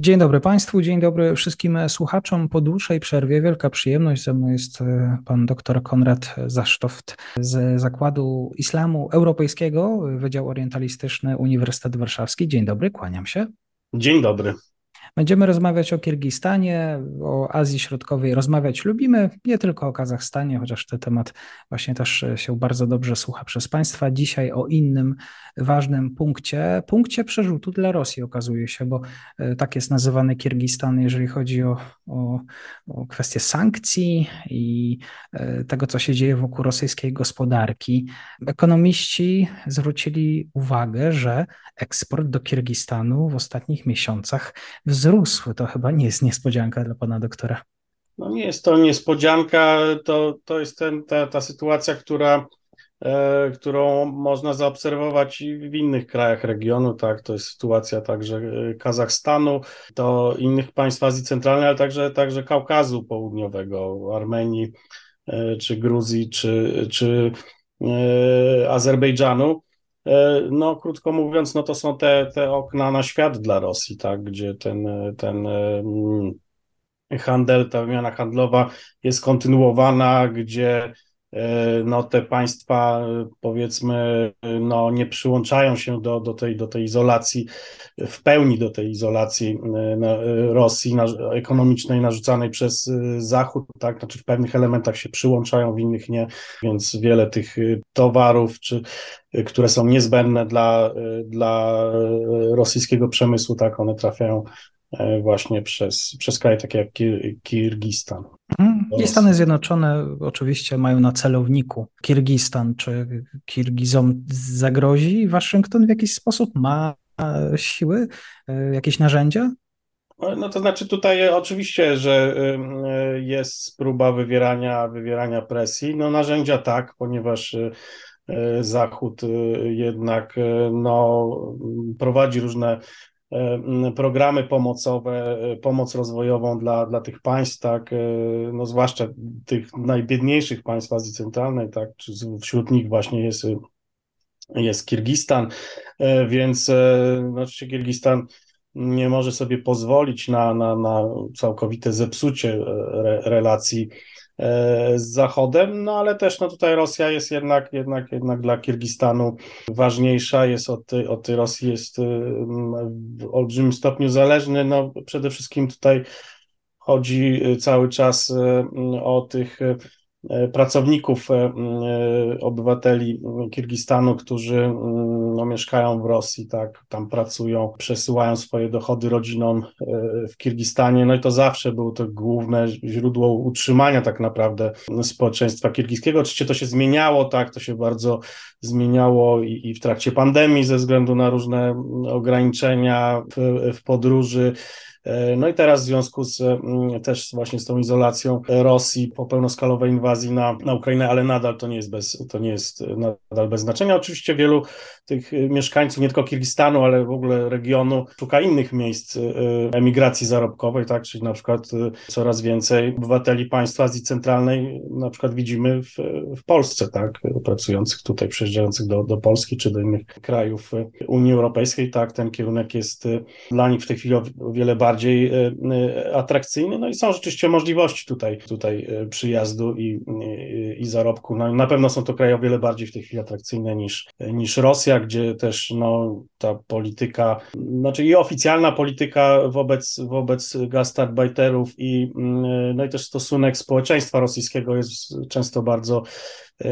Dzień dobry Państwu, dzień dobry wszystkim słuchaczom. Po dłuższej przerwie wielka przyjemność. Ze mną jest e, pan dr Konrad Zasztoft z Zakładu Islamu Europejskiego, Wydział Orientalistyczny Uniwersytet Warszawski. Dzień dobry, kłaniam się. Dzień dobry. Będziemy rozmawiać o Kirgistanie, o Azji Środkowej. Rozmawiać lubimy, nie tylko o Kazachstanie, chociaż ten temat właśnie też się bardzo dobrze słucha przez Państwa. Dzisiaj o innym ważnym punkcie, punkcie przerzutu dla Rosji okazuje się, bo e, tak jest nazywany Kirgistan, jeżeli chodzi o, o, o kwestie sankcji i e, tego, co się dzieje wokół rosyjskiej gospodarki. Ekonomiści zwrócili uwagę, że eksport do Kirgistanu w ostatnich miesiącach wzrósł. To chyba nie jest niespodzianka dla pana doktora. No nie jest to niespodzianka, to, to jest ten, ta, ta sytuacja, która E, którą można zaobserwować w innych krajach regionu, tak, to jest sytuacja także e, Kazachstanu, to innych państw Azji Centralnej, ale także, także Kaukazu Południowego, Armenii, e, czy Gruzji, czy, czy Azerbejdżanu. No, krótko mówiąc, no to są te, te okna na świat dla Rosji, tak, gdzie ten, ten handel, ta wymiana handlowa jest kontynuowana, gdzie E, no te państwa powiedzmy no nie przyłączają się do, do, tej, do tej izolacji, w pełni do tej izolacji e, Rosji ekonomicznej narzucanej przez e, Zachód, tak, znaczy w pewnych elementach się przyłączają, w innych nie, więc wiele tych towarów, czy, które są niezbędne dla, dla rosyjskiego przemysłu, tak, one trafiają właśnie przez, przez kraje takie jak Kirgistan. I Stany Zjednoczone oczywiście mają na celowniku Kirgistan. Czy Kirgizom zagrozi Waszyngton w jakiś sposób? Ma siły, e, jakieś narzędzia? No to znaczy tutaj oczywiście, że jest próba wywierania, wywierania presji. No narzędzia tak, ponieważ e, Zachód e, jednak no, prowadzi różne E, programy pomocowe, e, pomoc rozwojową dla, dla tych państw, tak, e, no zwłaszcza tych najbiedniejszych państw Azji Centralnej, tak, wśród nich właśnie jest, jest Kirgistan, więc oczywiście Kirgistan nie może sobie pozwolić na, na, na całkowite zepsucie re, relacji E, z Zachodem, no ale też no tutaj Rosja jest jednak, jednak, jednak dla Kirgistanu ważniejsza, jest od, od Rosji jest w olbrzymim stopniu zależny, no przede wszystkim tutaj chodzi cały czas o tych E, pracowników, e, e, obywateli Kirgistanu, którzy no, mieszkają w Rosji, tak, tam pracują, przesyłają swoje dochody rodzinom w Kirgistanie. No i to zawsze było to główne źródło utrzymania tak naprawdę społeczeństwa kirgiskiego. Oczywiście to się zmieniało, tak, to się bardzo zmieniało i, i w trakcie pandemii ze względu na różne ograniczenia w, w podróży. E, no i teraz w związku z mm, też właśnie z tą izolacją Rosji po pełnoskalowej inwazji na, na Ukrainę, ale nadal to nie jest bez, to nie jest nadal bez znaczenia. Oczywiście wielu tych mieszkańców, nie tylko Kirgistanu, ale w ogóle regionu, szuka innych miejsc e, emigracji zarobkowej, tak, czyli na przykład e, coraz więcej obywateli państw Azji Centralnej na przykład widzimy w, w Polsce, tak, pracujących tutaj, przyjeżdżających do, do Polski czy do innych krajów Unii Europejskiej, tak, ten kierunek jest dla nich w tej chwili o wiele bardziej bardziej e, e, atrakcyjny. No i są rzeczywiście możliwości tutaj, tutaj e, przyjazdu i, i, zarobku. No, na pewno są to kraje o wiele bardziej w tej chwili atrakcyjne niż, niż Rosja, gdzie też no, ta polityka, znaczy i oficjalna polityka wobec, wobec gastarbeiterów i, no i też stosunek społeczeństwa rosyjskiego jest często bardzo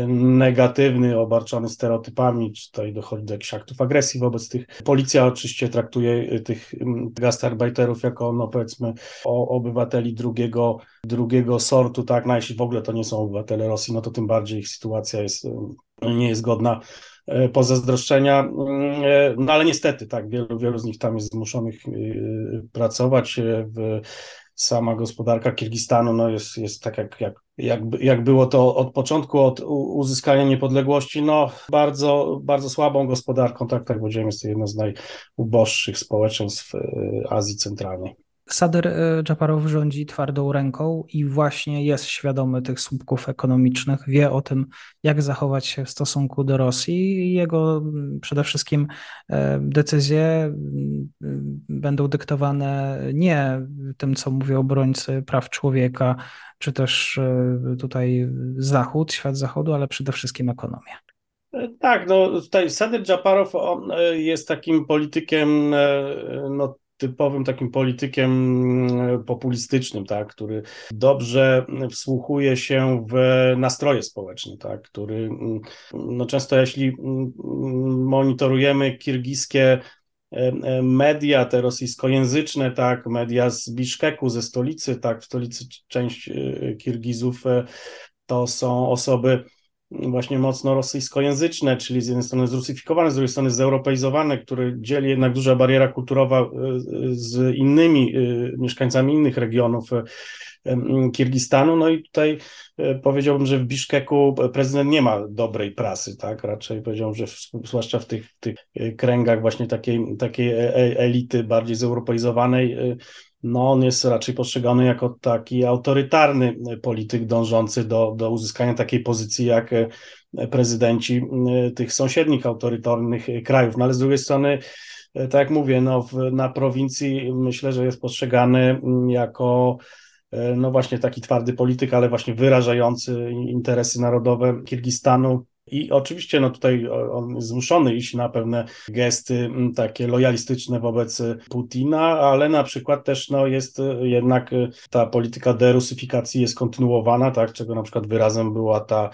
negatywny, obarczony stereotypami, czy tutaj dochodzi do jakichś aktów agresji wobec tych. Policja oczywiście traktuje tych gastarbeiterów jako, no powiedzmy, obywateli drugiego, drugiego sortu, tak, no jeśli w ogóle to nie są obywatele Rosji, no to tym bardziej ich sytuacja jest, nie jest godna E, pozazdroszczenia, mm, no ale niestety tak, wielu, wielu z nich tam jest zmuszonych pracować w sama gospodarka Kirgistanu no jest, jest tak, jak, jak, jak, jak było to od początku, od uzyskania niepodległości, no bardzo, bardzo słabą gospodarką, tak, tak powiedziałem, jest to jedno z najuboższych społeczeństw Azji Centralnej. Sader e, Dżaparow rządzi twardą ręką i właśnie jest świadomy tych słupków ekonomicznych, wie o tym, jak zachować się w stosunku do Rosji. Jego przede wszystkim e, decyzje będą dyktowane nie tym, co mówią obrońcy praw człowieka, czy też e, tutaj Zachód, świat Zachodu, ale przede wszystkim ekonomia. Tak, no tutaj Sader Dżaparow jest takim politykiem no, typowym takim politykiem mm, populistycznym, tak, który dobrze wsłuchuje się w nastroje społeczne, tak, który mm, no często jeśli mm, monitorujemy kirgiskie e, e, media, te rosyjskojęzyczne, tak, media z Biszkeku, ze stolicy, tak, w stolicy część e, Kirgizów to są osoby właśnie mocno rosyjskojęzyczne, czyli z jednej strony zrusyfikowane, z drugiej strony zeuropeizowane, które dzieli jednak duża bariera kulturowa e, z innymi e, mieszkańcami innych regionów Kirgistanu. No i tutaj powiedziałbym, że w Biszkeku prezydent nie ma dobrej prasy, tak? Raczej powiedziałbym, że w, zwłaszcza w tych, tych kręgach właśnie takiej, takiej elity bardziej zeuropeizowanej no on jest raczej postrzegany jako taki autorytarny polityk dążący do, do uzyskania takiej pozycji jak e, prezydenci e, tych sąsiednich autorytarnych krajów. No ale z drugiej strony, e, tak jak mówię, no w, na prowincji myślę, że jest postrzegany jako no właśnie taki twardy polityk, ale właśnie wyrażający interesy narodowe Kirgistanu. I oczywiście no tutaj on zmuszony iść na pewne gesty takie lojalistyczne wobec Putina, ale na przykład też no, jest jednak ta polityka derusyfikacji jest kontynuowana, tak, czego na przykład wyrazem była ta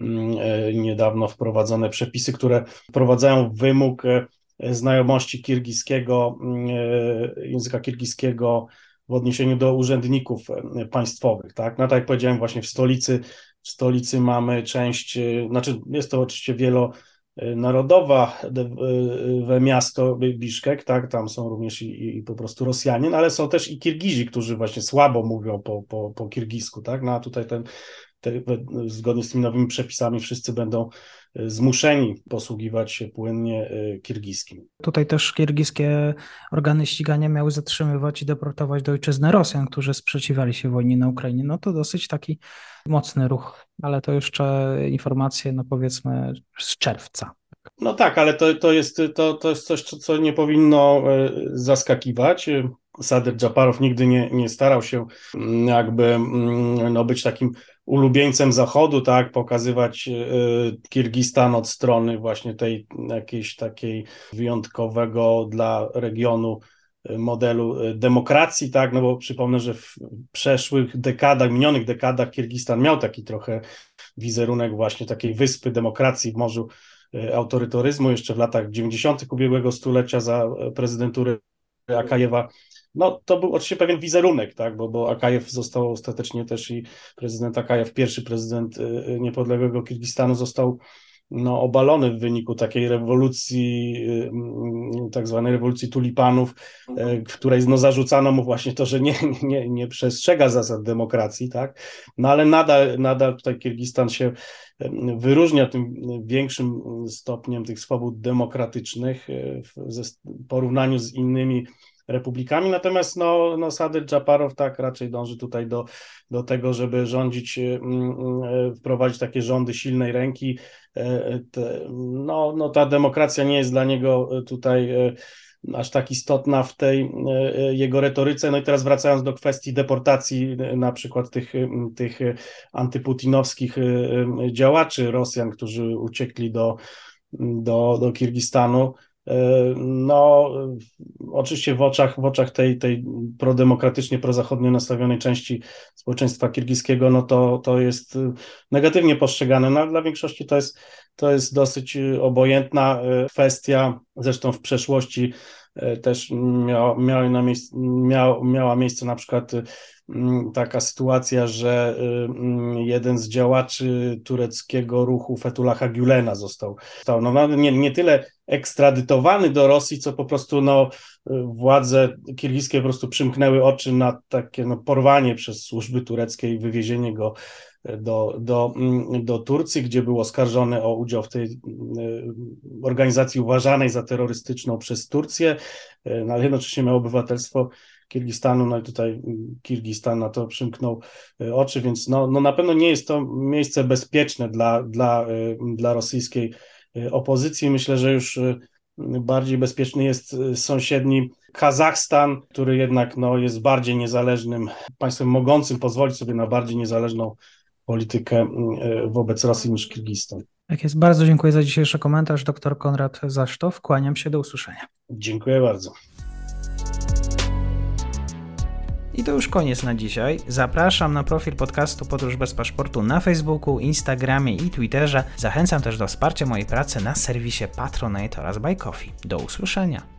e, niedawno wprowadzone przepisy, które wprowadzają wymóg e, znajomości kirgiskiego, e, języka kirgiskiego w odniesieniu do urzędników państwowych, tak? No tak jak powiedziałem właśnie w stolicy w stolicy mamy część, e, znaczy jest to oczywiście wielonarodowa e, miasto Biszkek, tak, tam są również i, i, po prostu Rosjanie, no ale są też i Kirgizi, którzy właśnie słabo mówią po, po, po kirgisku, tak, no a tutaj ten, te, zgodnie z tymi nowymi przepisami wszyscy będą e, zmuszeni posługiwać się płynnie kirgiskim. Tutaj też kirgiskie organy ścigania miały zatrzymywać i deportować do ojczyzny Rosjan, którzy sprzeciwiali się wojnie na Ukrainie. No to dosyć taki mocny ruch, ale to jeszcze informacje, no powiedzmy, z czerwca. No tak, ale to, to, jest, to, to jest coś, co nie powinno e, zaskakiwać. Sadyr Dżaparow nigdy nie, nie starał się jakby no, być takim ulubieńcem Zachodu, tak, pokazywać e, Kirgistan od strony właśnie tej jakiejś takiej wyjątkowego dla regionu modelu e, demokracji, tak, no bo przypomnę, że w przeszłych dekadach, minionych dekadach Kirgistan miał taki trochę wizerunek właśnie takiej wyspy demokracji w morzu autorytaryzmu jeszcze w latach 90. ubiegłego stulecia za prezydentury Akajewa. No to był oczywiście pewien wizerunek, tak, bo, bo Akajew został ostatecznie też i prezydent Akajew, pierwszy prezydent e, niepodległego Kirgistanu został no, obalony w wyniku takiej rewolucji, y, mm, tak zwanej rewolucji tulipanów, y, mhm. w której no, zarzucano mu właśnie to, że nie, nie, nie przestrzega zasad demokracji, tak? No ale nadal, nadal tutaj Kirgistan się y, wyróżnia tym większym stopniem tych swobód demokratycznych w porównaniu z innymi republikami, natomiast no, no Sadyr Dżaparow tak raczej dąży tutaj do, do tego, żeby rządzić, wprowadzić takie rządy silnej ręki, E, no, no ta demokracja nie jest dla niego e, tutaj e, aż tak istotna w tej jego retoryce. No i teraz wracając do kwestii deportacji na przykład tych, tych antyputinowskich działaczy Rosjan, którzy uciekli do, do, do Kirgistanu, no, oczywiście w oczach, w oczach tej, tej prodemokratycznie, prozachodnio nastawionej części społeczeństwa kirgiskiego, no to, to jest negatywnie postrzegane. No, dla większości to jest, to jest dosyć obojętna kwestia. Zresztą w przeszłości też miał, miał na miała miejsce na przykład Mm, taka sytuacja, że mm, jeden z działaczy tureckiego ruchu Fethullaha Gülena został, został no, nie, nie tyle ekstradytowany do Rosji, co po prostu no, władze kirgiskie po prostu przymknęły oczy na takie no, porwanie przez służby tureckie i wywiezienie go do, do, mm, do Turcji, gdzie był oskarżony o udział w tej organizacji uważanej za terrorystyczną przez Turcję, no, ale jednocześnie miał obywatelstwo Kirgistanu, no i tutaj Kirgistan na to przymknął e, oczy, więc no, no na pewno nie jest to miejsce bezpieczne dla, dla, e, dla rosyjskiej e, opozycji. Myślę, że już bardziej bezpieczny jest sąsiedni Kazachstan, który jednak no, jest bardziej niezależnym państwem, mogącym pozwolić sobie na bardziej niezależną politykę wobec Rosji niż Kirgistan. Tak jest. Bardzo dziękuję za dzisiejszy komentarz. Dr Konrad Zasztow. Kłaniam się. Do usłyszenia. Dziękuję bardzo. I to już koniec na dzisiaj. Zapraszam na profil podcastu Podróż bez paszportu na Facebooku, Instagramie i Twitterze. Zachęcam też do wsparcia mojej pracy na serwisie Patronite oraz Buy Coffee. Do usłyszenia.